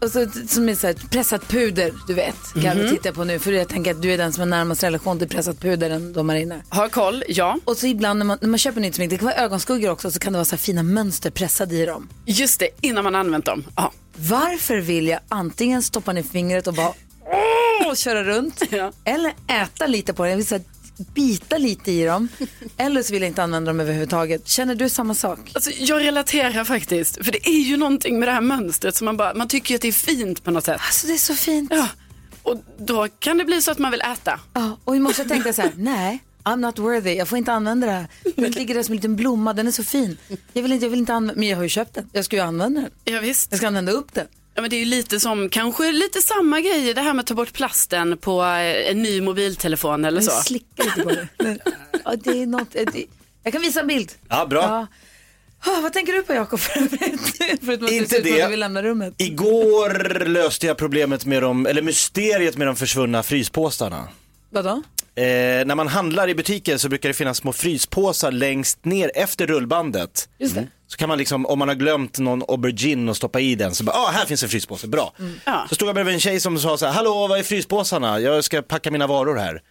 Och så, som är så här, pressat puder, du vet. Kan titta på nu, för jag tänker att du är den som har närmast relation till pressat puder än de här inne. Har koll, ja. Och så ibland när man, när man köper nytt smink, det kan vara ögonskuggor också, så kan det vara så här fina mönster pressade i dem. Just det, innan man använt dem. Ja. Varför vill jag antingen stoppa ner fingret och bara och köra runt, Ja. eller äta lite på det. Jag vill här, bita lite i dem, eller så vill jag inte använda dem överhuvudtaget. Känner du samma sak? Alltså, jag relaterar faktiskt, för det är ju någonting med det här mönstret som man bara, man tycker ju att det är fint på något sätt. Alltså det är så fint. Ja. Och då kan det bli så att man vill äta. Ja, och i morse tänkte jag så här, nej, I'm not worthy, jag får inte använda det här. Det ligger där som en liten blomma, den är så fin. Jag vill inte, jag vill inte använda, men jag har ju köpt den. Jag ska ju använda den. Ja, visst. Jag ska använda upp den. Ja, men det är ju lite som, kanske lite samma grej, det här med att ta bort plasten på eh, en ny mobiltelefon eller så. Jag slickar lite på det. Men, Ja, det är något, det, jag kan visa en bild. Ja, bra. Ja. Ah, vad tänker du på Jakob för övrigt? Förutom att Inte du det. vill lämna rummet. Igår löste jag problemet med de, eller mysteriet med de försvunna fryspåsarna. Vadå? Eh, när man handlar i butiker så brukar det finnas små fryspåsar längst ner efter rullbandet. Just det. Så kan man liksom, om man har glömt någon aubergine och stoppa i den, så bara, ah, här finns en fryspåse, bra. Ja. Så stod jag bredvid en tjej som sa så här, hallå, vad är fryspåsarna? Jag ska packa mina varor här.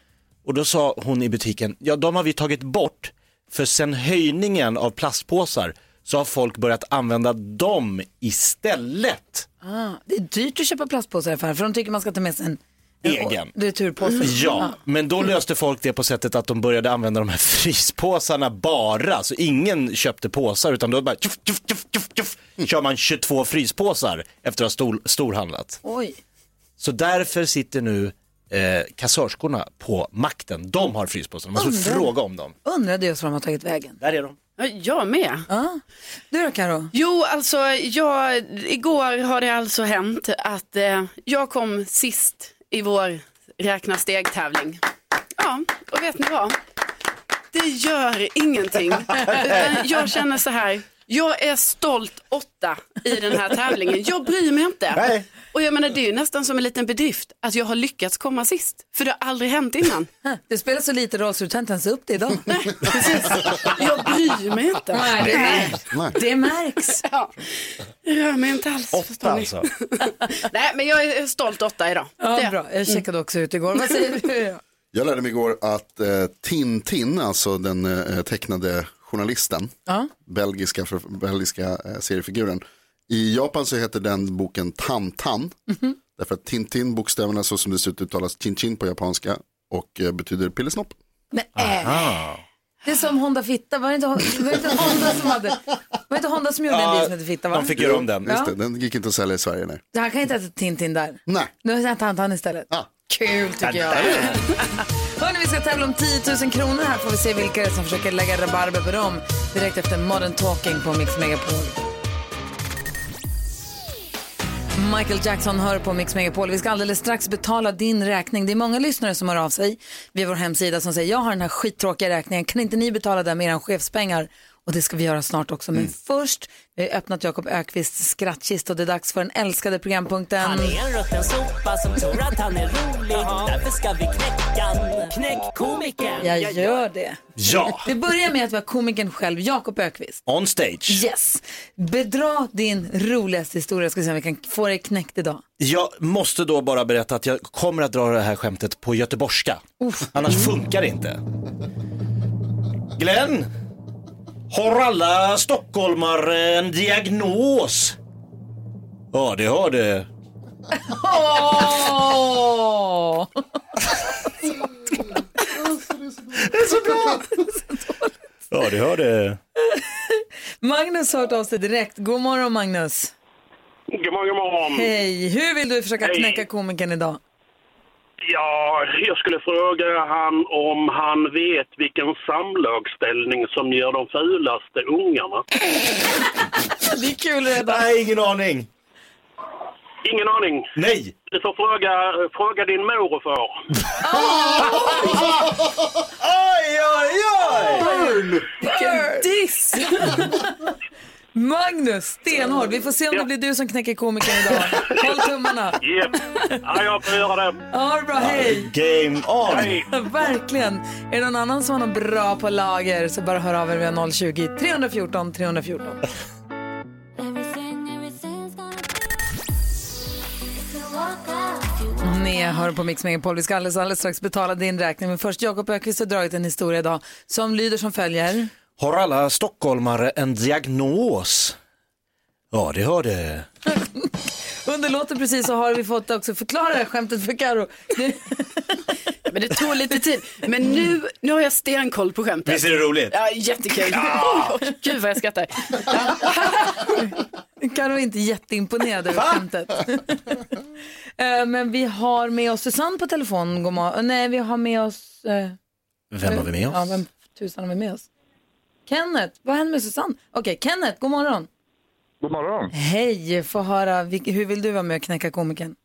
Och då sa hon i butiken, ja de har vi tagit bort, för sen höjningen av plastpåsar så har folk börjat använda dem istället. Ah, det är dyrt att köpa plastpåsar i affären för de tycker man ska ta med sig en Egen. returpåse. Ja, men då löste folk det på sättet att de började använda de här fryspåsarna bara, så ingen köpte påsar utan då bara tjuff, tjuff, tjuff, tjuff, tjuff, kör man 22 fryspåsar efter att ha stor, storhandlat. Oj. Så därför sitter nu eh, kassörskorna på makten. De har fryspåsar, man måste Undrar. fråga om dem. Undrade just var de har tagit vägen. Där är de. Ja, jag med. Ja. Du då Karo? Jo, alltså jag, igår har det alltså hänt att eh, jag kom sist i vår räkna steg-tävling. Ja, och vet ni vad? Det gör ingenting. Jag känner så här, jag är stolt åtta i den här tävlingen. Jag bryr mig inte. Nej. Och jag menar det är ju nästan som en liten bedrift att jag har lyckats komma sist. För det har aldrig hänt innan. Det spelar så lite roll så du tar inte ens upp det idag. Precis. Jag bryr mig inte. Nej, det, Nej. Nej. det märks. Ja. Jag rör mig inte alls. Åtta alltså. Nej, men jag är stolt åtta idag. Ja, Det. bra. Jag checkade också ut igår. Vad säger du? Jag lärde mig igår att eh, Tintin, alltså den eh, tecknade journalisten, Ja. belgiska, för, belgiska eh, seriefiguren. I Japan så heter den boken Tantan. Mhm. Därför att Tintin, bokstäverna så som det ser ut uttalas Chin Chin på japanska och eh, betyder pillesnopp. Nej. Det är som Honda Fitta. Var det inte, var det inte Honda som hade... Var det inte Honda som gjorde en bil som hette Fitta? Va? De fick göra om den. Just det, den gick inte att sälja i Sverige. Nej. Det här kan inte äta Tintin där. Nej. Nu har jag Tantan istället. Ah. Kul tycker jag. Hörni, vi ska tävla om 10 000 kronor här. Får vi se vilka som försöker lägga rabarber på dem. Direkt efter Modern Talking på Mix Megapol. Michael Jackson hör på Mix Megapol. Vi ska alldeles strax betala din räkning. Det är många lyssnare som hör av sig via vår hemsida som säger jag har den här skittråkiga räkningen. Kan inte ni betala den med era chefspengar? Och det ska vi göra snart också. Men först, vi har öppnat Jakob Ökvists skrattkista och det är dags för den älskade programpunkten. Han är en rutten sopa som tror att han är rolig. Därför ska vi knäcka. Knäck komikern. Jag gör det. Ja, Vi börjar med att vi har komikern själv, Jakob Ökvist. on stage. Yes. Bedra din roligaste historia, ska vi se om vi kan få dig knäckt idag. Jag måste då bara berätta att jag kommer att dra det här skämtet på göteborgska. Annars funkar det inte. Glenn, har alla stockholmare en diagnos? Ja, det har det. Åh! Det är så bra! Ja, det har det. Magnus har hört av sig direkt. God morgon Magnus. God morgon, god morgon. Hej. Hur vill du försöka knäcka komikern idag? Ja, jag skulle fråga han om han vet vilken samlagsställning som ger de fulaste ungarna. Det är kul redan. Nej, ingen aning. Ingen aning. Nej! Du får fråga, fråga din mor och far. Oj, oj, oj! Vilken diss! Magnus, stenhård. Vi får se om det blir du som knäcker komikern idag. Håll tummarna. Yep. Ja, jag får göra det. Ha det bra, hej! Game on! Hej. Verkligen. Är det någon annan som har något bra på lager så bara hör av er via 020-314 314. Ni hör på Mix Megapol. Vi ska alldeles, alldeles strax betala din räkning. Men först, Jakob Ökvist har dragit en historia idag som lyder som följer. Har alla stockholmare en diagnos? Ja, det har det. Under låten precis så har vi fått också förklara det här skämtet för Karo. Men det tog lite tid. Men nu, nu har jag stenkoll på skämtet. Visst är det roligt? Ja, jättekul. Oj, gud vad jag skrattar. Karo är inte jätteimponerad över skämtet. Eh, Men vi har med oss Susanne på telefon. Morgon. Nej, vi har med oss... eh, Vem har vi med Ja, oss? vem tusan har vi med oss? Kenneth, vad händer med Susanne? Okej, Kenneth, god morgon. God morgon. Hej, få höra, vilk- hur vill du vara med och knäcka komikern?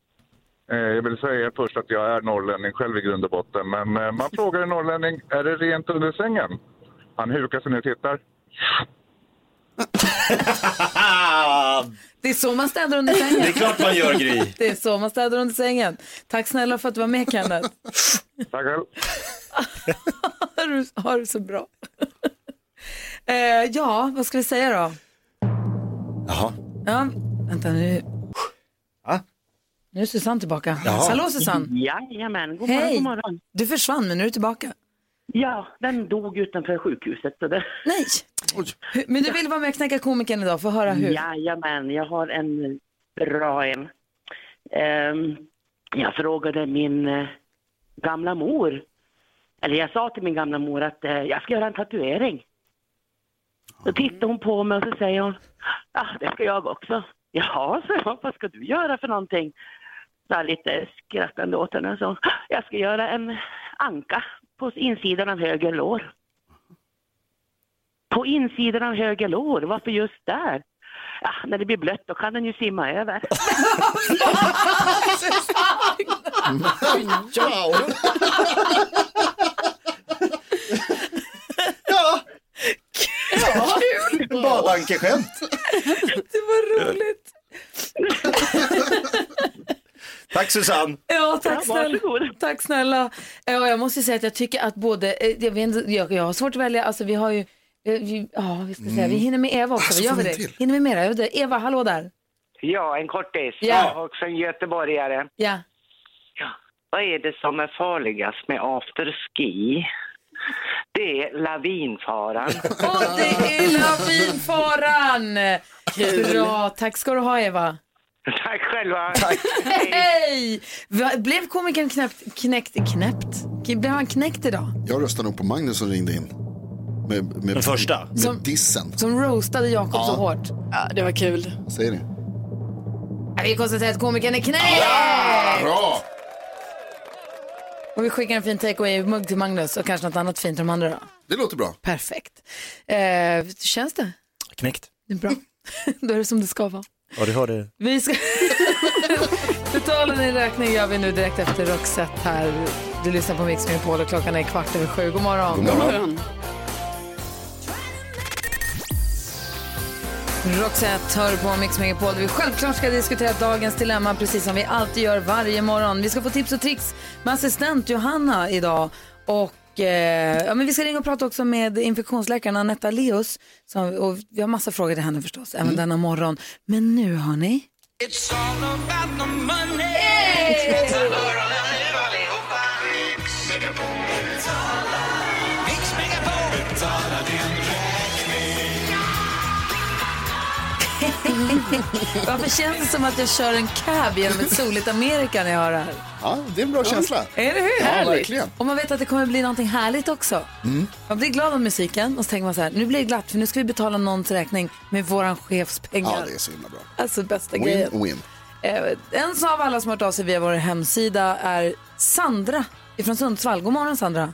Eh, Jag vill säga först att jag är norrlänning själv i grund och botten. Men eh, man frågar en norrlänning, är det rent under sängen? Han hukar sig ner och tittar. Det är så man städar under Det sängen. är klart man gör Gry. Det är så man städar under sängen. Tack snälla för att du var med Kenneth. Tack själv. Har du, har du så bra. Eh, ja, vad ska vi säga då? Jaha. Ja, vänta nu. Va? Nu är Susanne tillbaka. Jaha. Hallå Susanne. Jajamän, god morgon, Hej. god morgon. Du försvann men nu är du tillbaka. Ja, den dog utanför sjukhuset. Så det... Nej. Hur- Men du vill vara med och knäcka komikern idag, få höra hur. Jajamän, jag har en bra en. Ehm, jag frågade min eh, gamla mor, eller jag sa till min gamla mor att eh, jag ska göra en tatuering. Då tittar hon på mig och så säger hon, ja det ska jag också. Jaha, så jag, vad ska du göra för någonting? Så här lite skrattande åt henne. Så, jag ska göra en anka på insidan av höger lår. På insidan av höger lår, varför just där? Ja, när det blir blött då kan den ju simma över. Wow. Badankeskämt. Det var roligt. Tack Susanne. Ja, tack Ja, snälla. varsågod. Tack snälla. Ja, jag måste säga att jag tycker att både, eh, jag, vet, jag, jag har svårt att välja, alltså vi har ju, eh, vi, ja vi ska säga, vi hinner med Eva också, Alltså, gör vi det? till? Hinner vi med det? det? Eva, hallå där. Ja, en kortis. Ja. Jag är också en göteborgare. Ja. Vad är det som är farligast med afterski? Det är lavinfaran. Och det är lavinfaran! Bra, tack ska du ha Eva. Tack själva. Hej! Va- Blev komikern knäppt, knäckt, knäppt? Blev han knäckt idag? Jag röstar nog på Magnus som ringde in. Med, med, Den första. Med Som- dissen. Som roastade Jakob så Ja. hårt. Ja, det var kul. Vad säger ni? Ja, Vi konstaterar att komikern är knäckt! Bra! Och vi skickar en fin takeaway-mugg till Magnus och kanske något annat fint till de andra då. Det låter bra. Perfekt. Eh, känns det? Knäckt. Det är bra. Då är det som det ska vara. Ja, du hörde. Vi ska betala din räkning gör vi nu direkt efter Roxette här. Du lyssnar på Mix Megapol och klockan är kvart över sju. God morgon. God morgon. Morgon. Roxette hör på Mix Megapol. Vi självklart ska diskutera dagens dilemma precis som vi alltid gör varje morgon. Vi ska få tips och tricks med assistent Johanna idag. Och eh, ja, men vi ska ringa och prata också med infektionsläkaren Anetta Leos. Som, och vi har massa frågor till henne förstås, även denna morgon. Men nu har ni... Varför känns det som att jag kör en cab genom ett soligt Amerika när jag hör det här? Ja, det är en bra känsla. Är det hur? Ja, Härligt. verkligen. Och man vet att det kommer bli någonting härligt också. Man blir glad av musiken och så tänker man så här, nu blir det glatt för nu ska vi betala någons räkning med våran chefs pengar. Ja, det är så himla bra. Alltså bästa grejen. Win, win. Eh, en av alla som har hört av sig via vår hemsida är Sandra ifrån Sundsvall. God morgon Sandra.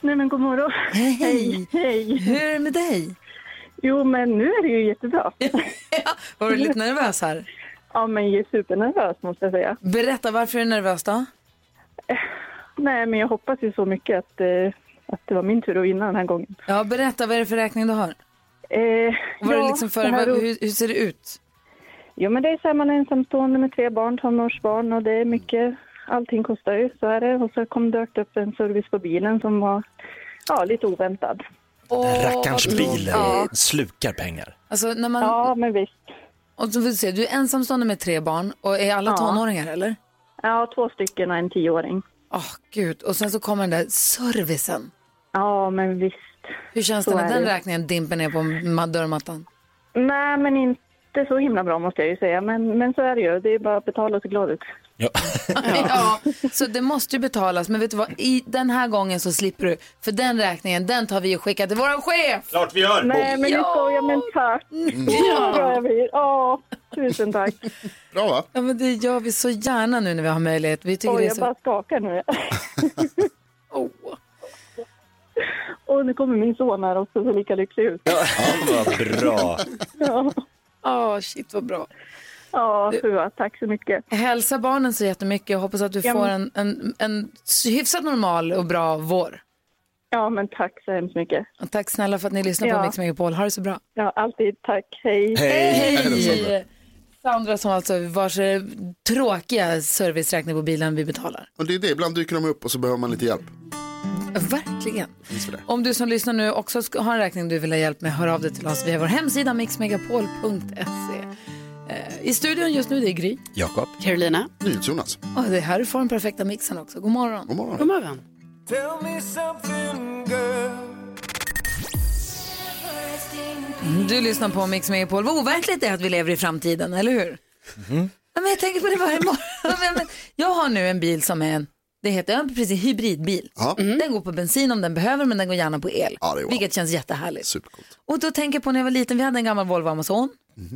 Nej men god morgon. Hej. Hej. Hur är det med dig? Jo men nu är det ju jättebra. Var du lite nervös här? Ja, men jag är supernervös måste jag säga. Berätta, varför är du nervös då? Nej, men jag hoppas ju så mycket att, eh, att det var min tur att vinna den här gången. Ja, berätta, vad är det för räkning du har? Eh, Vad är det ja, liksom för, det här hur, hur ser det ut? Jo, men det är så här, man är ensamstående med tre barn, tonårsbarn och det är mycket, allting kostar ju, så är det. Och så kom det upp en service på bilen som var, ja, lite oväntad. Rackarns vad bil tråkigt. Ja. slukar pengar. Alltså, när man... Ja, men visst. Och så får du, se, du är ensamstående med tre barn och är alla Ja. tonåringar eller? Ja, två stycken och en tioåring. Åh gud, och sen så kommer den där servicen. Ja, men visst. Hur känns Så det när är den det. räkningen dimper ner på ma- dörrmattan? Nej, men inte så himla bra måste jag ju säga. Men, men så är det ju. Det är bara att betala och se glad ut. Ja. så det måste ju betalas. Men vet du vad, i den här gången så slipper du. För den räkningen, den tar vi och skickar till våran chef. Klart vi gör! Nej, men ni skojar, men tack. Ja. bra jag blir. Ja, tusen tack. Bra va? Ja, men det gör vi så gärna nu när vi har möjlighet. Vi tycker Oj, det är jag så... bara skakar nu. Och nu kommer min son här också, så lika lycklig ut. Ja, vad bra. Ja, Åh, shit vad bra. Ja Fua, tack så mycket. Hälsa barnen så jättemycket. Hoppas att du Ja, får en, en, en hyfsat normal och bra vår. Ja, men tack så hemskt mycket. Och tack snälla för att ni lyssnar på Ja. Mix Megapol. Ha det så bra. Ja, alltid tack. Hej. Hej! Sandra som alltså vars eh, tråkiga serviceräkning på bilen vi betalar. Och det är det, ibland dyker de upp och så behöver man lite hjälp. Verkligen. Finns för det. Om du som lyssnar nu också ska ha en räkning du vill ha hjälp med, hör av dig till oss via vår hemsida mixmegapol.se. Eh, I studion just nu det är Gry. Jakob. Carolina. Jonas. Och det är här du får den perfekta mixen också. God morgon. God morgon. God morgon. Du lyssnar på Mix Megapol. Vad overkligt det är att vi lever i framtiden, eller hur? Ja, men jag tänker på det varje morgon. Jag har nu en bil som är en, det heter ja, precis hybridbil. Ja. Den går på bensin om den behöver men den går gärna på el. Ja, wow. vilket känns jättehärligt. Supercoolt. Och då tänker jag på när jag var liten, vi hade en gammal Volvo Amazon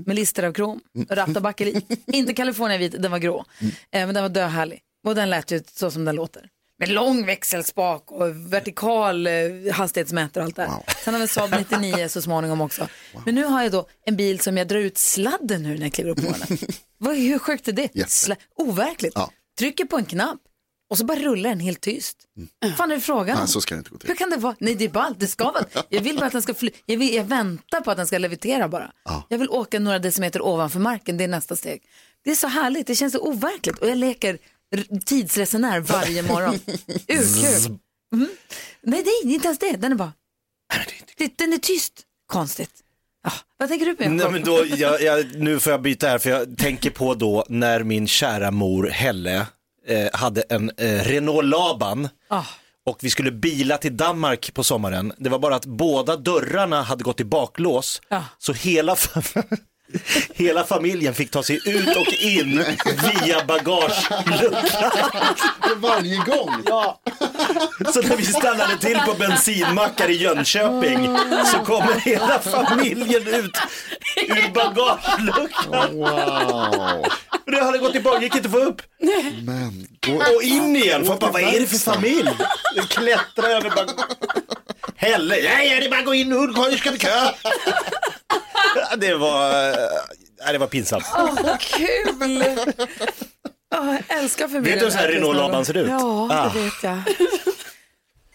med lister av krom, ratt och backel i. Inte California vit, den var grå. Eh, men den var döhärlig. Och den lät ju så som den låter. Med lång växelspak och vertikal eh, hastighetsmätare och allt det där. Sen har vi Saab 99 så småningom också. Men nu har jag då en bil som jag drar ut sladden nu när jag kliver upp på den. Vad, hur sjukt är det? Sla- overkligt. Ja. Trycker på en knapp och så bara rullar den helt tyst. Vad fan är det frågan? Nej, så ska det inte gå till. Hur kan det vara? Nej, det är ballt. Det ska vara. Jag vill bara att den ska fly. Jag, vill, jag väntar på att den ska levitera bara. Jag vill åka några decimeter ovanför marken. Det är nästa steg. Det är så härligt. Det känns så overkligt. Och jag leker tidsresenär varje morgon. Urkul. Mm. Nej, nej, inte ens det. Den är bara... Det, den är tyst. Konstigt. Ja, vad tänker du på? Nej, men då, jag, jag, nu får jag byta här för jag tänker på då när min kära mor Helle eh, hade en eh, Renault Laban Ah. och vi skulle bila till Danmark på sommaren. Det var bara att båda dörrarna hade gått i baklås Ja. så hela, hela familjen fick ta sig ut och in via bagageluckan. Varje gång. Ja. Så när vi stannade till på bensinmackar i Jönköping så kommer hela familjen ut ur bagageluckan. Wow. Och Det hade gått tillbaka, gick inte att få upp. Men, gå- Och in igen, bara, vad är det för familj? Den klättrar över bara... Helle, ja, det är bara att gå in nu, ska vi kö. Det var, eh, ja, det var pinsamt. Åh, vad kul! Åh, jag älskar familjen. Vet du hur så här Renault Laban ser ut? Ja, Ah. det vet jag.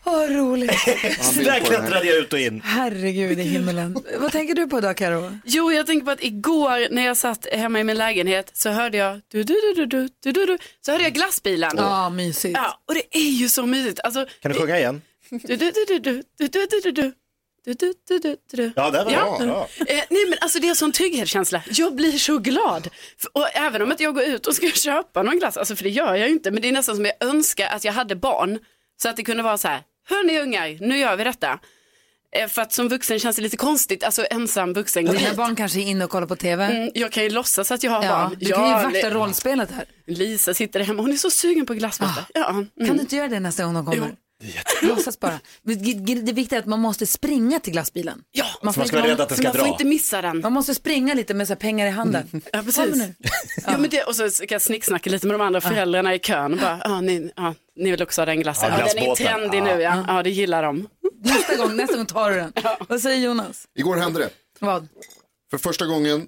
Åh, roligt. Så där klättrade jag ut och in. Herregud i himmelen. Vad tänker du på då, Karo? Jo, jag tänker på att igår när jag satt hemma i min lägenhet så hörde jag du, du, du, du, du, du, du, du, så hörde jag glassbilen. Ja, mysigt. Ja, och det är ju så mysigt. Alltså, Kan du sjunga igen? du, du, du, du, du, du, du, du, du, du. Du, du, du, du, du. Ja, det var Ja. bra. bra. Eh, nej men alltså det är en sån trygghetskänsla. Jag blir så glad. Och även om att jag går ut och ska köpa någon glass, alltså för det gör jag ju inte, men det är nästan som jag önskar att jag hade barn. Så att det kunde vara så här, hörni ungar, nu gör vi detta. Eh, för att som vuxen känns det lite konstigt, alltså ensam vuxen. Dina barn kanske är inne och kollar på TV. Mm, jag kan ju låtsas att jag har Ja, barn. du kan ju Ja, vakta rollspelet här. Lisa sitter hemma, hon är så sugen på glass. vet du. Ja, mm. Kan du inte göra det nästa gång de kommer? Låtsas bara. Det viktiga är att man måste springa till glassbilen. Ja, Man får, Man ska inte, ska man får inte missa den. man måste springa lite med så här pengar i handen. Ja, Kom precis. nu. Ja. men det, och så ska jag snicksnacka lite med de andra föräldrarna i kön. Och bara, ah, ni, ja, ni vill också ha den glassen. Ja, Ja, den är trendig nu, ja. ja, det gillar de. Nästa gång, nästa gång tar du den. Vad säger Jonas? Igår hände det. Vad? För första gången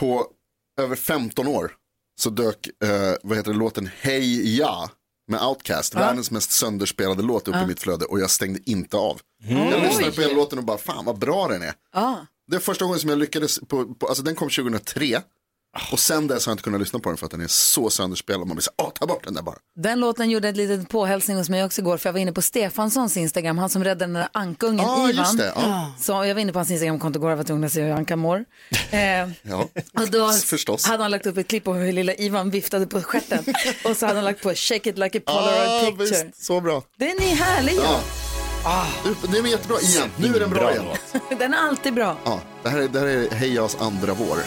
på över 15 år så dök, eh, vad heter det, låten Hey Ja med Outcast, världens mest sönderspelade låt upp i mitt flöde och jag stängde inte av. Jag lyssnade på hela låten och bara, fan vad bra den är. Det är första gången som jag lyckades, på, på, alltså den kom 2003. Och sen dess har jag inte kunnat lyssna på den för att den är så sönderspelad. Man blir så åh ta bort den där bara. Den låten gjorde ett litet påhälsning hos mig också igår för jag var inne på Stefanssons Instagram, han som räddade den där ankungen Ja, Ivan. just det, ja. Så jag var inne på hans Instagramkonto igår och var tvungen att se hur Anka mår. Eh, Ja, och då förstås. hade han lagt upp ett klipp på hur lilla Ivan viftade på stjärten och så hade han lagt på shake it like a polaroid Ah, picture. visst, så bra. Den är härlig Ja. Du, Den är jättebra igen, nu är den bra igen. Den är alltid bra. Ja, det här är, det här är Hejas andra vår.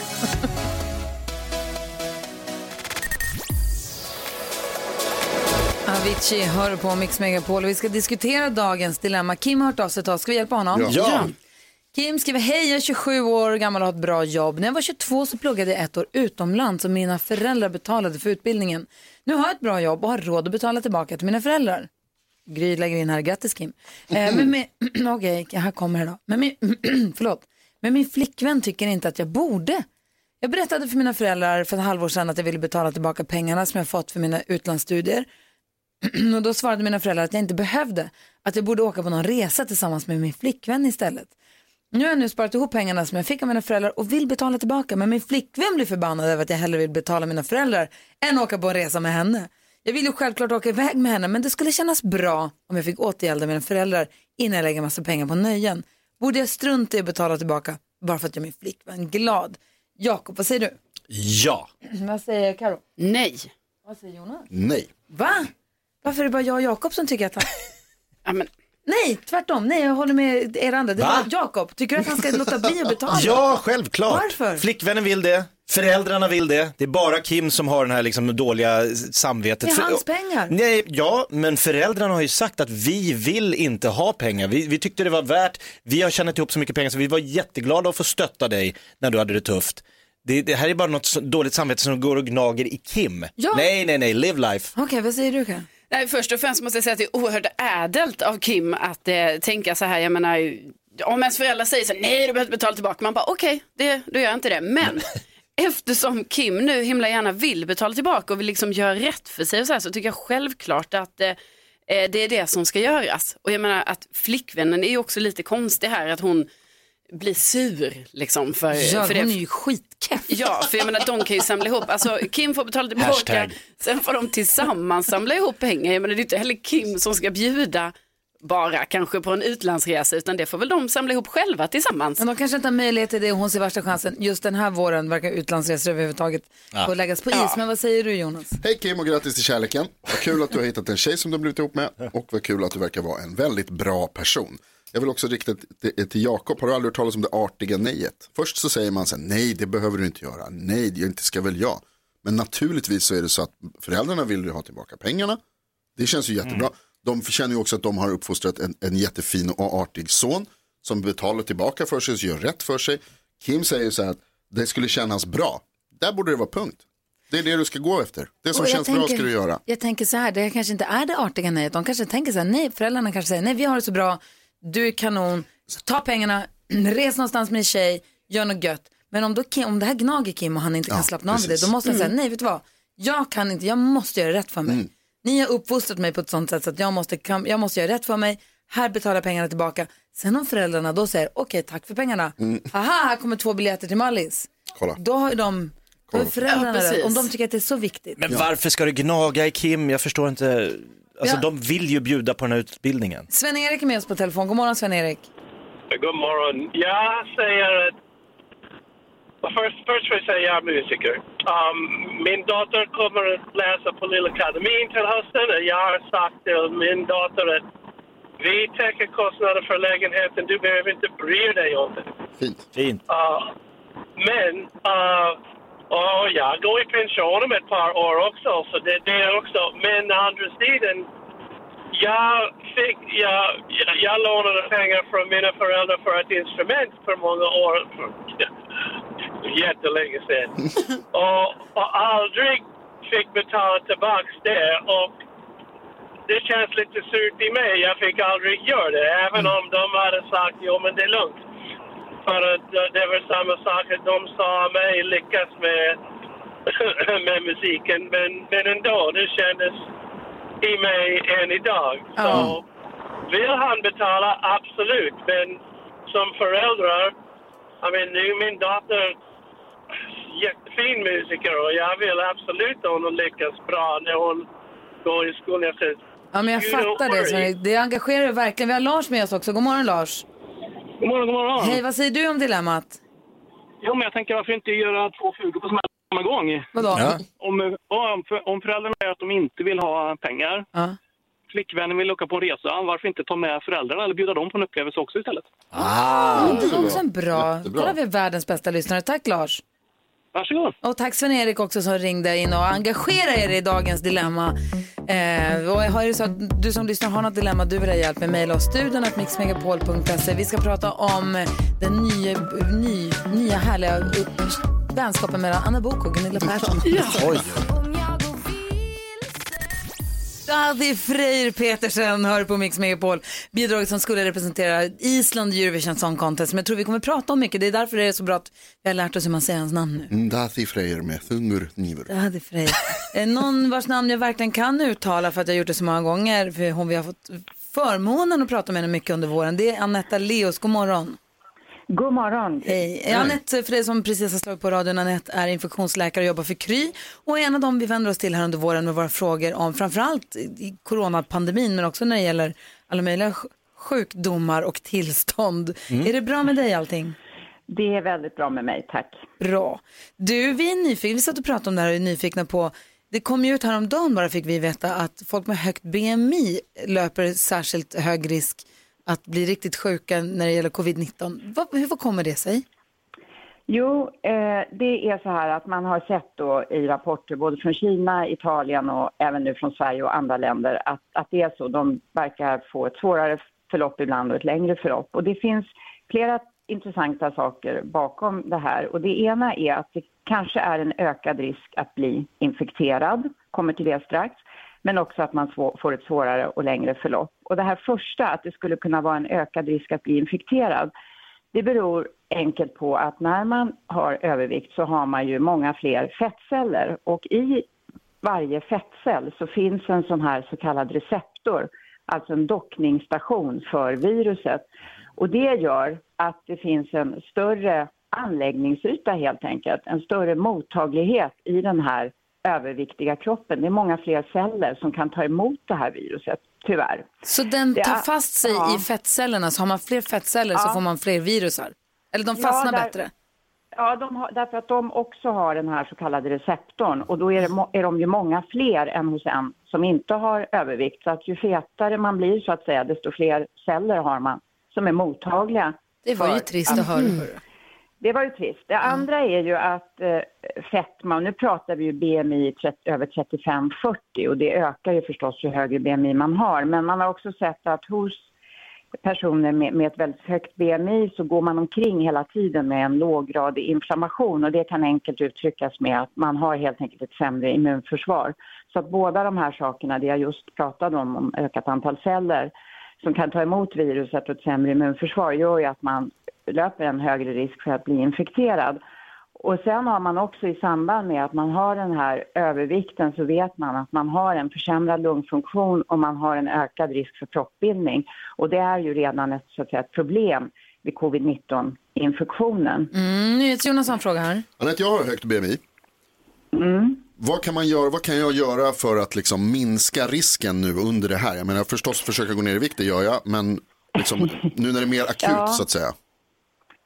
Avicii hör på Mix Megapol och vi ska diskutera dagens dilemma. Kim har hört av sig till oss. Ska vi hjälpa honom? Ja. Ja. Kim skriver, hej jag är 27 år gammal och har ett bra jobb. När jag var 22 så pluggade jag ett år utomlands och mina föräldrar betalade för utbildningen. Nu har jag ett bra jobb och har råd att betala tillbaka till mina föräldrar. Gry lägger in här, grattis Kim. Eh, men min, okej, här kommer det då. Men min, förlåt. Men min flickvän tycker inte att jag borde. Jag berättade för mina föräldrar för ett halvår sedan att jag ville betala tillbaka pengarna som jag fått för mina utlandsstudier. Och då svarade mina föräldrar att jag inte behövde, att jag borde åka på någon resa tillsammans med min flickvän istället. Nu har jag nu sparat ihop pengarna som jag fick av mina föräldrar och vill betala tillbaka, men min flickvän blir förbannad över att jag hellre vill betala mina föräldrar än åka på en resa med henne. Jag vill ju självklart åka iväg med henne, men det skulle kännas bra om jag fick återgälda mina föräldrar innan jag lägger massa pengar på nöjen. Borde jag strunta i att betala tillbaka bara för att jag är min flickvän glad? Jakob, vad säger du? Ja. vad säger Karo? Nej. Vad säger Jonas? Nej. Va? Varför är det bara jag och Jakob som tycker att han... Ja, men, Nej, tvärtom. Nej, jag håller med er andra. Det Va? var Jakob. Tycker du att han ska låta bli att betala? Ja, självklart. Varför? Flickvännen vill det, föräldrarna vill det. Det är bara Kim som har den här liksom dåliga samvetet. Det är hans pengar. Nej, ja, men föräldrarna har ju sagt att vi vill inte ha pengar. Vi, vi tyckte det var värt, vi har tjänat ihop så mycket pengar så vi var jätteglada att få stötta dig när du hade det tufft. Det, det här är bara något dåligt samvete som går och gnager i Kim. Ja. Nej, nej, nej, live life. Okej, vad säger du Karin? Nej, först och främst måste jag säga att det är oerhört ädelt av Kim att eh, tänka så här, jag menar, om ens föräldrar säger så här, nej du behöver betala tillbaka, man bara okej, det, då gör jag inte det. Men eftersom Kim nu himla gärna vill betala tillbaka och vill liksom göra rätt för sig och så här, så tycker jag självklart att eh, eh, det är det som ska göras. Och jag menar att flickvännen är ju också lite konstig här, att hon blir sur liksom för, Ja, för hon det. är ju skitkeff. Ja, för jag menar de kan ju samla ihop, alltså Kim får betala tillbaka, sen får de tillsammans samla ihop pengar. Jag menar det är inte heller Kim som ska bjuda bara kanske på en utlandsresa, utan det får väl de samla ihop själva tillsammans. Men de kanske inte har möjlighet till det och hon ser värsta chansen. Just den här våren verkar utlandsresor överhuvudtaget få läggas på is. Men vad säger du Jonas? Hej Kim och grattis till kärleken. Vad kul att du har hittat en tjej som du har blivit ihop med och vad kul att du verkar vara en väldigt bra person. Jag vill också rikta det till Jakob. Har du aldrig hört talas om det artiga nejet? Först så säger man så här, nej det behöver du inte göra. Nej, det inte ska väl jag. Men naturligtvis så är det så att föräldrarna vill ju ha tillbaka pengarna. Det känns ju jättebra. De känner ju också att de har uppfostrat en, en jättefin och artig son som betalar tillbaka för sig och gör rätt för sig. Kim säger så här att det skulle kännas bra. Där borde det vara punkt. Det är det du ska gå efter. Det som känns bra tänker- ska du göra. Jag tänker så här, det kanske inte är det artiga nejet. De kanske tänker så här, nej, föräldrarna kanske säger, nej vi har det så bra, du är kanon, så ta pengarna, res någonstans med en tjej, gör något gött. Men om, då Kim, om det här gnager Kim och han inte kan Ja, slappna av det, precis. då måste han säga, nej vet du vad, jag kan inte, jag måste göra rätt för mig. Mm. Ni har uppfostrat mig på ett sånt sätt så att jag måste, kan, jag måste göra rätt för mig, här betalar pengarna tillbaka. Sen om föräldrarna då säger, okej tack för pengarna, haha, här kommer två biljetter till Mallis. Kolla. Då har ju de, då är föräldrarna Ja, om de tycker att det är så viktigt. Men varför ska det gnaga i Kim? Jag förstår inte. Alltså Ja. de vill ju bjuda på den här utbildningen. Sven-Erik är med oss på telefon, god morgon Sven-Erik. God morgon. Jag säger att... Först, först vill jag säga att jag är musiker. Um, min dotter kommer att läsa på Lilla Akademin till hösten. och Jag har sagt till min dotter att vi täcker kostnader för lägenheten. Du behöver inte bry dig om det. Fint. Fint. Uh, men uh, och jag går i pension om ett par år också, så det, det är också. Men andra sidan, jag, fick, jag, jag, jag lånade pengar från mina föräldrar för ett instrument för många år, för, jättelänge sedan. och, och aldrig fick betala tillbaks det. Och det känns lite surt i mig. Jag fick aldrig göra det, även om de hade sagt jo men det är lugnt. För att det var samma sak att de sa mig lyckas med med musiken. Men, men ändå, det kändes i mig än idag. Så vill han betala, absolut. Men som föräldrar, I mean, nu min dotter jättefin musiker och jag vill absolut att hon lyckas bra när hon går i skolan. Jag säger, Ja, men jag fattar det. Det engagerar verkligen. Vi har Lars med oss också. God morgon Lars. God morgon, god morgon. Hej, vad säger du om dilemmat? Jo, men jag tänker varför inte göra två flugor på samma gång? Vadå? Ja. Om, om, för- om föräldrarna är att de inte vill ha pengar, Ja. flickvännen vill åka på en resa, varför inte ta med föräldrarna eller bjuda dem på en upplevelse också istället? Ah, det är också en bra. Jättebra. Där har vi världens bästa lyssnare. Tack Lars. Varsågod. Och tack Sven-Erik också som ringde in och engagerade er i dagens dilemma. Eh, och har det så att du som lyssnar har något dilemma du vill ha hjälp med, mejla oss studion att mixmegapol.se. Vi ska prata om den nya, ny, nya härliga vänskapen mellan Anna Book och Gunilla Persson. Oj. Adi Freyr Petersen hör på Mix Megapol. Bidraget som skulle representera Island i Eurovision Song Contest. Men jag tror vi kommer prata om mycket. Det är därför det är så bra att vi har lärt oss hur man säger hans namn nu. Ndathi Freyr med Thungur Nivur. Adi Freyr. Någon vars namn jag verkligen kan uttala för att jag har gjort det så många gånger. För hon vi har fått förmånen att prata med henne mycket under våren. Det är Anetta Leos. God morgon. God morgon. Hej. Eh, Anette, för dig som precis har slagit på radion, Anette är infektionsläkare och jobbar för Kry och är en av dem vi vänder oss till här under våren med våra frågor om framförallt i coronapandemin men också när det gäller alla möjliga sj- sjukdomar och tillstånd. Är det bra med dig allting? Det är väldigt bra med mig, tack. Bra. Du, vi är nyfikna, vi satt och pratade om det här och är nyfikna på, det kom ju ut häromdagen bara fick vi veta att folk med högt BMI löper särskilt hög risk att bli riktigt sjuka när det gäller covid-19. Vad, hur vad kommer det sig? Jo, eh, det är så här att man har sett då i rapporter både från Kina, Italien och även nu från Sverige och andra länder att, att det är så. De verkar få ett svårare förlopp ibland och ett längre förlopp. Och det finns flera intressanta saker bakom det här. Och det ena är att det kanske är en ökad risk att bli infekterad, kommer till det strax. Men också att man får ett svårare och längre förlopp. Och det här första, att det skulle kunna vara en ökad risk att bli infekterad, det beror enkelt på att när man har övervikt så har man ju många fler fettceller och i varje fettcell så finns en sån här så kallad receptor, alltså en dockningsstation för viruset. Och det gör att det finns en större anläggningsyta helt enkelt, en större mottaglighet i den här överviktiga kroppen. Det är många fler celler som kan ta emot det här viruset, tyvärr. Så den tar är- fast sig ja. i fettcellerna, så har man fler fettceller så Ja. får man fler virusar? Eller de Ja, fastnar där- bättre? Ja, de har, därför att de också har den här så kallade receptorn och då är, det, är de ju många fler än hos en som inte har övervikt. Så att ju fetare man blir så att säga, desto fler celler har man som är mottagliga. Det var ju trist att höra. hörru. Det var ju trist. Det andra är ju att eh, fetma, nu pratar vi ju BMI 30, över 35-40 och det ökar ju förstås ju högre BMI man har. Men man har också sett att hos personer med, med ett väldigt högt BMI så går man omkring hela tiden med en låggradig inflammation och det kan enkelt uttryckas med att man har helt enkelt ett sämre immunförsvar. Så att båda de här sakerna, det jag just pratade om, om ökat antal celler som kan ta emot viruset och ett sämre immunförsvar gör ju att man löper en högre risk för att bli infekterad. Och sen har man också i samband med att man har den här övervikten så vet man att man har en försämrad lungfunktion och man har en ökad risk för proppbildning. Och det är ju redan ett, så att säga, ett problem vid covid-19-infektionen. Mm, NyhetsJonas har en fråga här. Anette, jag har högt BMI. Mm. Vad kan, man göra, vad kan jag göra för att liksom minska risken nu under det här? Jag menar förstås försöka gå ner i vikt, det gör jag. Men liksom, nu när det är mer akut Ja. så att säga.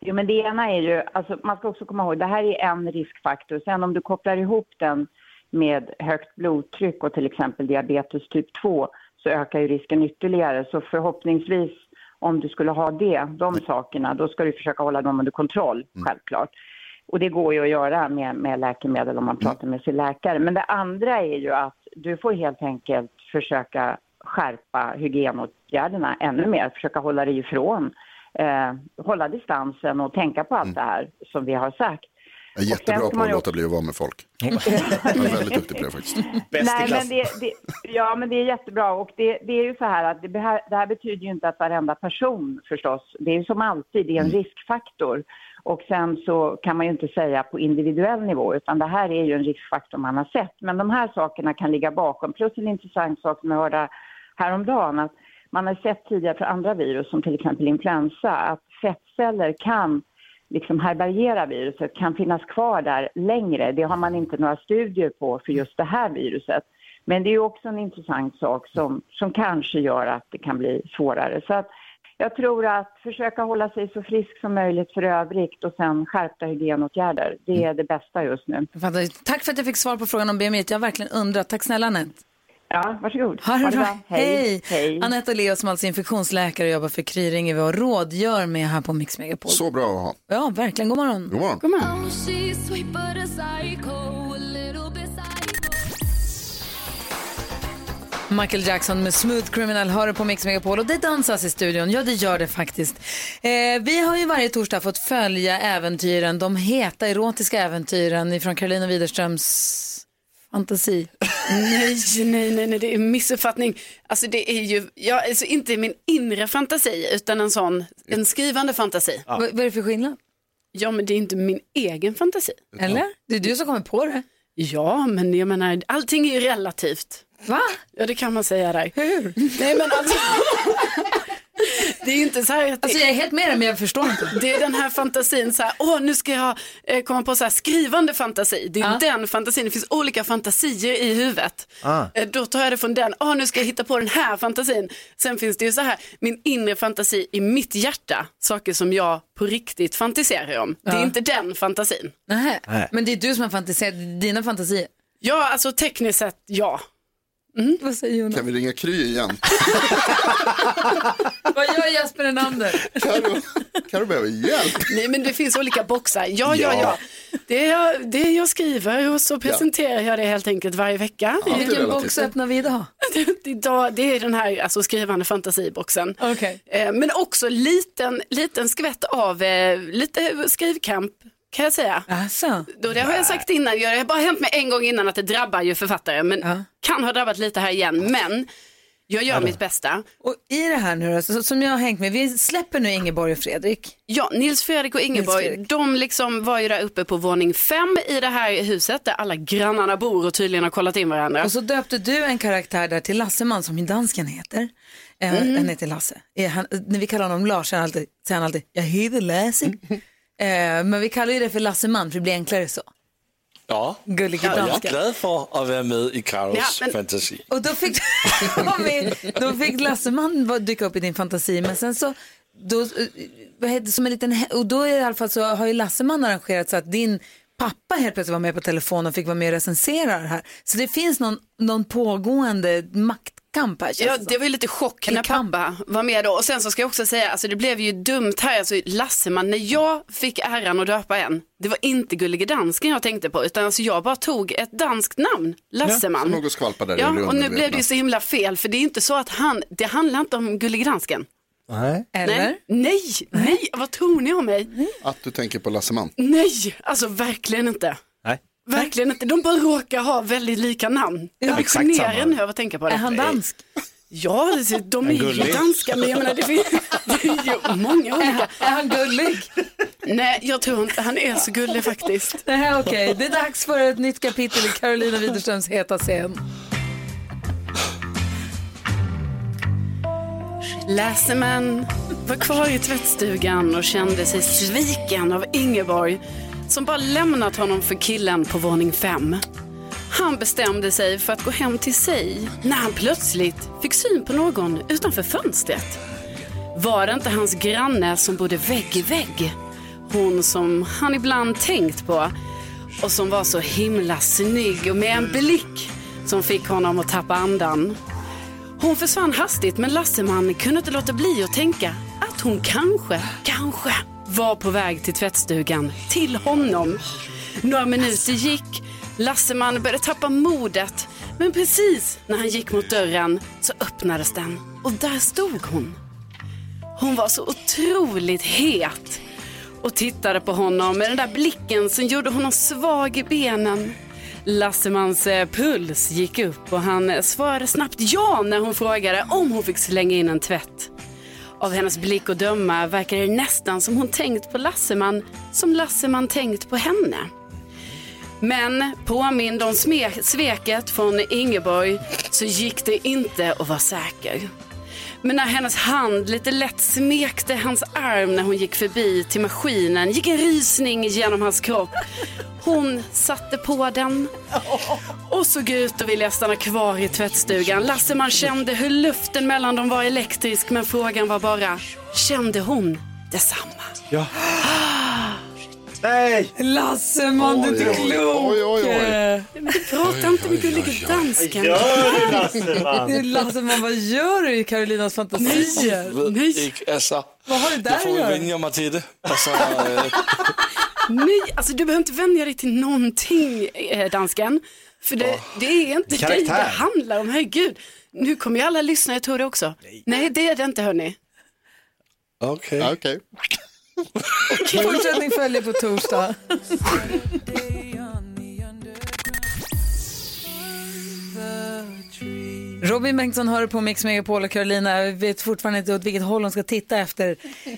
Jo, men det ena är ju, alltså man ska också komma ihåg, det här är en riskfaktor. Sen om du kopplar ihop den med högt blodtryck och till exempel diabetes typ 2 så ökar ju risken ytterligare. Så förhoppningsvis om du skulle ha det, de sakerna, då ska du försöka hålla dem under kontroll, självklart. Och det går ju att göra med, med läkemedel om man pratar med sin läkare. Men det andra är ju att du får helt enkelt försöka skärpa hygienåtgärderna ännu mer, försöka hålla dig ifrån, eh, hålla distansen och tänka på allt det här som vi har sagt. Jag är jättebra på att ju låta bli att vara med folk. Jag är väldigt duktig på det faktiskt. Nej, men det, det, ja, men det är jättebra. Och det, det är ju så här att det, här, det här betyder ju inte att varenda person förstås, det är ju som alltid, det är en riskfaktor. Och sen så kan man ju inte säga på individuell nivå, utan det här är ju en riskfaktor man har sett. Men de här sakerna kan ligga bakom. Plus en intressant sak som jag hörde häromdagen, att man har sett tidigare för andra virus, som till exempel influensa, att fettceller kan liksom härbärgera viruset, kan finnas kvar där längre. Det har man inte några studier på för just det här viruset. Men det är också en intressant sak som, som kanske gör att det kan bli svårare. Så att jag tror att försöka hålla sig så frisk som möjligt för övrigt och sen skärpta hygienåtgärder. Det är det bästa just nu. Tack för att jag fick svar på frågan om BMI. Jag har verkligen undrat. Tack snälla Anette. Ja, varsågod. Ha det Ha det bra. bra. Hej. Hej. Anette Leo som alltså är infektionsläkare och jobbar för Kry ringer vi och rådgör med här på Mix Megapol. Så bra att ha. Ja, verkligen. God morgon. God morgon. God morgon. Michael Jackson med Smooth Criminal hör du på Mix Megapol och det dansas i studion. Ja, det gör det faktiskt. Eh, vi har ju varje torsdag fått följa äventyren, de heta erotiska äventyren från Carolina Widerströms fantasi. Nej, nej, nej, nej, det är en missuppfattning. Alltså det är ju, ja, alltså inte min inre fantasi utan en sån, en skrivande fantasi. Vad vad är det för skillnad? Ja, men det är inte min egen fantasi. Eller? Det är du som kommer på det. Ja, men jag menar, allting är ju relativt. Va? Ja, det kan man säga där. Hur? Nej, men alltså. det är inte så här att det... Alltså jag är helt med dig men jag förstår inte. Det är den här fantasin, så här, åh nu ska jag eh, komma på så här skrivande fantasi. Det är den fantasin, det finns olika fantasier i huvudet. Ah. Eh, Då tar jag det från den, åh nu ska jag hitta på den här fantasin. Sen finns det ju så här, min inre fantasi i mitt hjärta, saker som jag på riktigt fantiserar om. Det är inte den fantasin. Nej. Nej. Men det är du som har fantiserat, dina fantasier. Ja, alltså tekniskt sett ja. Vad säger Jonas? Kan vi ringa Kry igen? Vad gör Jesper Enander? Karo, Karo behöver hjälp. Nej men det finns olika boxar. Ja, ja, Ja. ja. Det, är jag, det jag skriver och så presenterar jag det helt enkelt varje vecka. Ja, det är Vilken relativt. box öppnar vi idag? Idag, det är den här alltså, skrivande fantasiboxen. Okej. Eh, men också liten, liten skvätt av eh, lite skrivkamp kan jag säga. Alltså. Då, det har jag sagt innan, det har bara hänt mig en gång innan att det drabbar ju författare, men Ja. kan ha drabbat lite här igen. Men jag gör mitt bästa. Och i det här nu då, så- som jag har hängt med, vi släpper nu Ingeborg och Fredrik. Ja, Nils Fredrik och Ingeborg, Fredrik. de liksom var ju där uppe på våning fem i det här huset där alla grannarna bor och tydligen har kollat in varandra. Och så döpte du en karaktär där till Lasseman som dansken heter. Eh, Mm. Han heter Lasse. Eh, han, när vi kallar honom Lars säger han alltid, säger han alltid jag heter Lasse. eh, men vi kallar ju det för Lasseman för det blir enklare så. Ja, Gullige jag är glad för att vara med i Karos Ja, men- fantasi. Och då fick, då fick Lasseman dyka upp i din fantasi men sen så, då, eh, vad heter som en liten, och då i alla fall så har ju Lasseman arrangerat så att din pappa helt plötsligt var med på telefon och fick vara med och recensera det här. Så det finns någon, någon pågående maktkamp känns Ja, det var ju lite chock när pappa var med då. Och sen så ska jag också säga, alltså det blev ju dumt här, alltså Lasseman, när jag fick äran att döpa en, det var inte Gullige Dansken jag tänkte på, utan alltså jag bara tog ett danskt namn, Lasseman. Som något skvalpar där i Ja, det och nu blev det ju så himla fel, för det är inte så att han, det handlar inte om Gullige Dansken. Nej. Eller? Nej, nej, nej, vad tror ni om mig? Att du tänker på Lasseman. Nej, alltså verkligen inte. Verkligen inte, de bara råkar ha väldigt lika namn. Jag blir generad nu av att tänka på det. Är han dansk? Ja, det- de är ju gullig. danska, men jag menar det finns det ju många olika. Är han gullig? Nej, jag tror inte han är så gullig faktiskt. Nej, okej. Det är dags för ett nytt kapitel i Carolina Widerströms heta scen. Läseman var kvar i tvättstugan och kände sig sviken av Ingeborg som bara lämnat honom för killen på våning fem. Han bestämde sig för att gå hem till sig när han plötsligt fick syn på någon utanför fönstret. Var det inte hans granne som bodde vägg i vägg? Hon som han ibland tänkt på och som var så himla snygg och med en blick som fick honom att tappa andan. Hon försvann hastigt men Lasseman kunde inte låta bli att tänka att hon kanske, kanske var på väg till tvättstugan, till honom. Några minuter gick, Lasseman började tappa modet men precis när han gick mot dörren så öppnades den och där stod hon. Hon var så otroligt het och tittade på honom med den där blicken som gjorde honom svag i benen. Lassemans eh, puls gick upp och han svarade snabbt ja när hon frågade om hon fick slänga in en tvätt. Av hennes blick och döma verkar det nästan som hon tänkt på Lasseman som Lasseman tänkt på henne. Men påmind om sveket från Ingeborg så gick det inte att vara säker. Men när hennes hand lite lätt smekte hans arm när hon gick förbi till maskinen gick en rysning genom hans kropp. Hon satte på den och såg ut att vilja stanna kvar i tvättstugan. Lasseman kände hur luften mellan dem var elektrisk men frågan var bara, kände hon detsamma? Ja. Nej! Lasseman, du är inte klok. oj, oj, oj. Prata inte med gullige dansken. Gör du Lasseman? Lasseman, vad gör du i Carolinas fantasier? Ved ikke, altså. Vad har det där att får göra? vænge mig til det. Altså, øh, Nej, alltså du behöver inte vänja dig till någonting, eh, dansken. För det, det är inte dig Karaktär. det handlar om, herregud. Nu kommer ju alla lyssna, jag tror det också. Nej, det är det inte hörni. okay. Ja, Okej. Fortsättning följer på torsdag. Robin Bengtsson hör på Mix Megapol och Carolina vet fortfarande inte åt vilket håll hon ska titta efter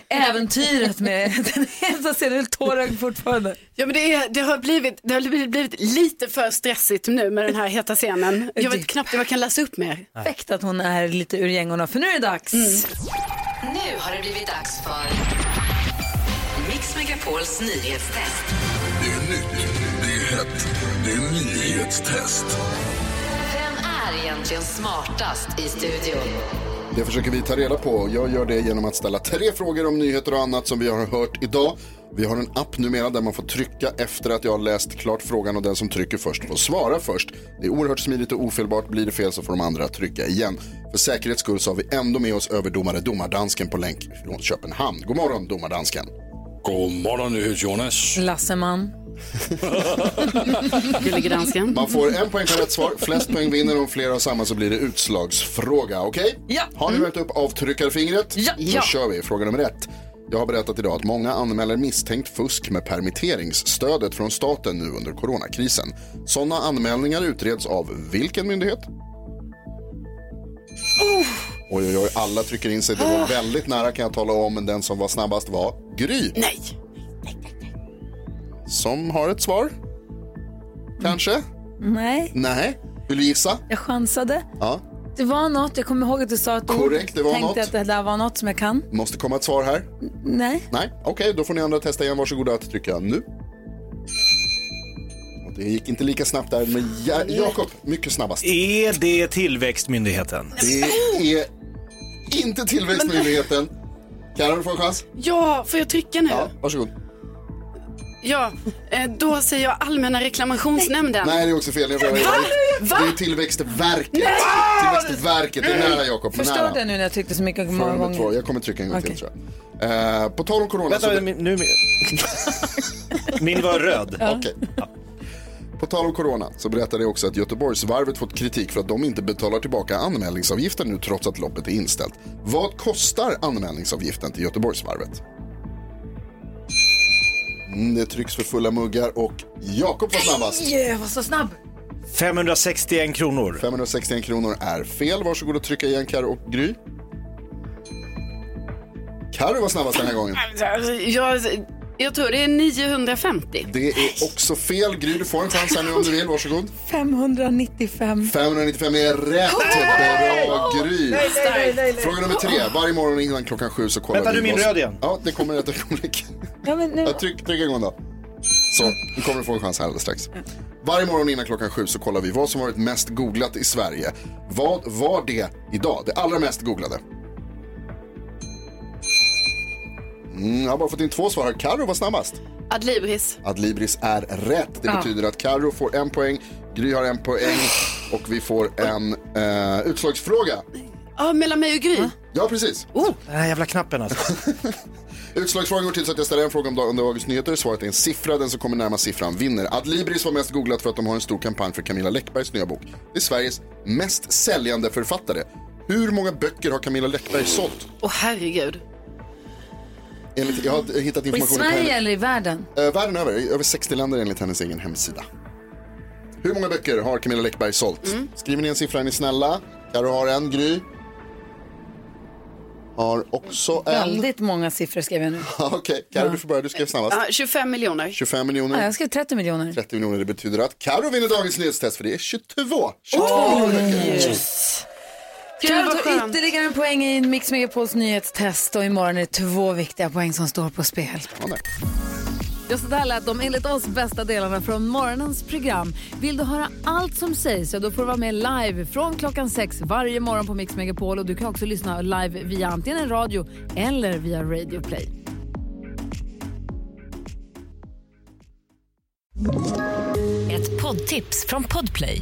äventyret med den heta scenen. Tårögd fortfarande. Ja, men det, är, det, har blivit, det har blivit, lite för stressigt nu med den här heta scenen. Jag vet knappt om jag kan läsa upp mer. Perfekt att hon är lite ur gängorna för nu är det dags. Nu har det blivit dags för Megapols nyhetstest. Det är nytt, det är hett, det är nyhetstest. Vem är egentligen smartast i studion? Det försöker vi ta reda på. Jag gör det genom att ställa tre frågor om nyheter och annat som vi har hört idag. Vi har en app numera där man får trycka efter att jag har läst klart frågan och den som trycker först får svara först. Det är oerhört smidigt och ofelbart. Blir det fel så får de andra trycka igen. För säkerhets skull så har vi ändå med oss överdomare Domardansken på länk från Köpenhamn. God morgon Domardansken. God morgon, Jonas. Lasseman. Man får en poäng per rätt svar. Flest poäng vinner. Om flera har samma så blir det utslagsfråga. Okej? Ja. Har ni mätt upp avtryckarfingret? Ja. Då Ja. kör vi. Fråga nummer ett. Jag har berättat idag att många anmäler misstänkt fusk med permitteringsstödet från staten nu under coronakrisen. Sådana anmälningar utreds av vilken myndighet? Oj, oj, oj, alla trycker in sig. Det var väldigt nära kan jag tala om, men den som var snabbast var Gry. Nej. Som har ett svar? Kanske? Nej, Nej. Vill du gissa? jag chansade. Ja. Det var något, jag kommer ihåg att du sa ett. Korrekt, det var Tänkte något. att det där var något som jag kan. Måste komma ett svar här. Nej. Nej, okej, då får ni andra testa igen. Varsågoda att trycka nu. Och det gick inte lika snabbt där, men ja, Jakob, mycket snabbast. Är det Tillväxtmyndigheten? Det är inte Tillväxtmyndigheten. Karin, du får en chans. Ja, får jag trycka nu? Ja, varsågod. Ja, eh, då säger jag Allmänna reklamationsnämnden. Nej, det är också fel. Det är, Va? det är Tillväxtverket. Tillväxtverket, det är nära Jakob. men nära. jag nu när jag tryckte så mycket många nummer två. gånger. Jag kommer trycka en gång till Okej. tror jag. Eh, på tal om corona. Vänta, så- min, nu... Min var röd. Okej. På tal om corona så berättade jag också att Göteborgsvarvet fått kritik för att de inte betalar tillbaka anmälningsavgiften nu trots att loppet är inställt. Vad kostar anmälningsavgiften till Göteborgsvarvet? Mm, det trycks för fulla muggar och Jakob var snabbast. Nej, jag var så snabb. 561 kronor. 561 kronor är fel. Varsågod och trycka igen Karo och Gry. Karo var snabbast den här gången. Alltså, Jag, jag tror det är 950. Det är också fel. Gry, du får en chans här nu om du vill. Varsågod. 595. 595 är rätt. Bra Gry. Nej, nej, nej, nej. Fråga nummer tre. Varje morgon innan klockan sju så kollar Vänta, vi du min vad- röd igen. Ja, det kommer ett ögonblick. Ja, men nu... Tryck, tryck en gång då. Så, nu kommer du få en chans här alldeles strax. Varje morgon innan klockan sju så kollar vi vad som varit mest googlat i Sverige. Vad var det idag? Det allra mest googlade. Mm, jag har bara fått in två svar här. Carro var snabbast. Adlibris. Adlibris är rätt. Det Ja. betyder att Carro får en poäng, Gry har en poäng och vi får en eh, utslagsfråga. Ja, mellan mig och Gry. Ja, precis. Den här jävla knappen alltså. Utslagsfrågan går till så att jag ställer en fråga om dag- under dagens nyheter. Svaret är en siffra. Den som kommer närmast siffran vinner. Adlibris var mest googlat för att de har en stor kampanj för Camilla Läckbergs nya bok. Det är Sveriges mest säljande författare. Hur många böcker har Camilla Läckberg sålt? Åh herregud. Enligt, jag har hittat Och I information på Sverige eller i världen? Eh, världen över, i över 60 länder enligt hennes egen hemsida. Hur många böcker har Camilla Läckberg sålt? Skriver ni en siffra är ni snälla. Karo har en, Gry. har också en. Väldigt många siffror skrev jag nu. Okej, Carro du får börja, du skrev snabbast. Ja, 25 miljoner. 25 Ja, miljoner. jag skrev 30 miljoner. 30 miljoner, det betyder att Carro vinner dagens nyhetstest för det är 22. 22 Oj! miljoner. Yes. Carro tar ytterligare en poäng i Mix Megapols nyhetstest och imorgon är det två viktiga poäng som står på spel. Ja, så där lät de enligt oss bästa delarna från morgonens program. Vill du höra allt som sägs så då får du vara med live från klockan sex varje morgon på Mix Megapol och du kan också lyssna live via antingen radio eller via Radio Play. Ett poddtips från Podplay.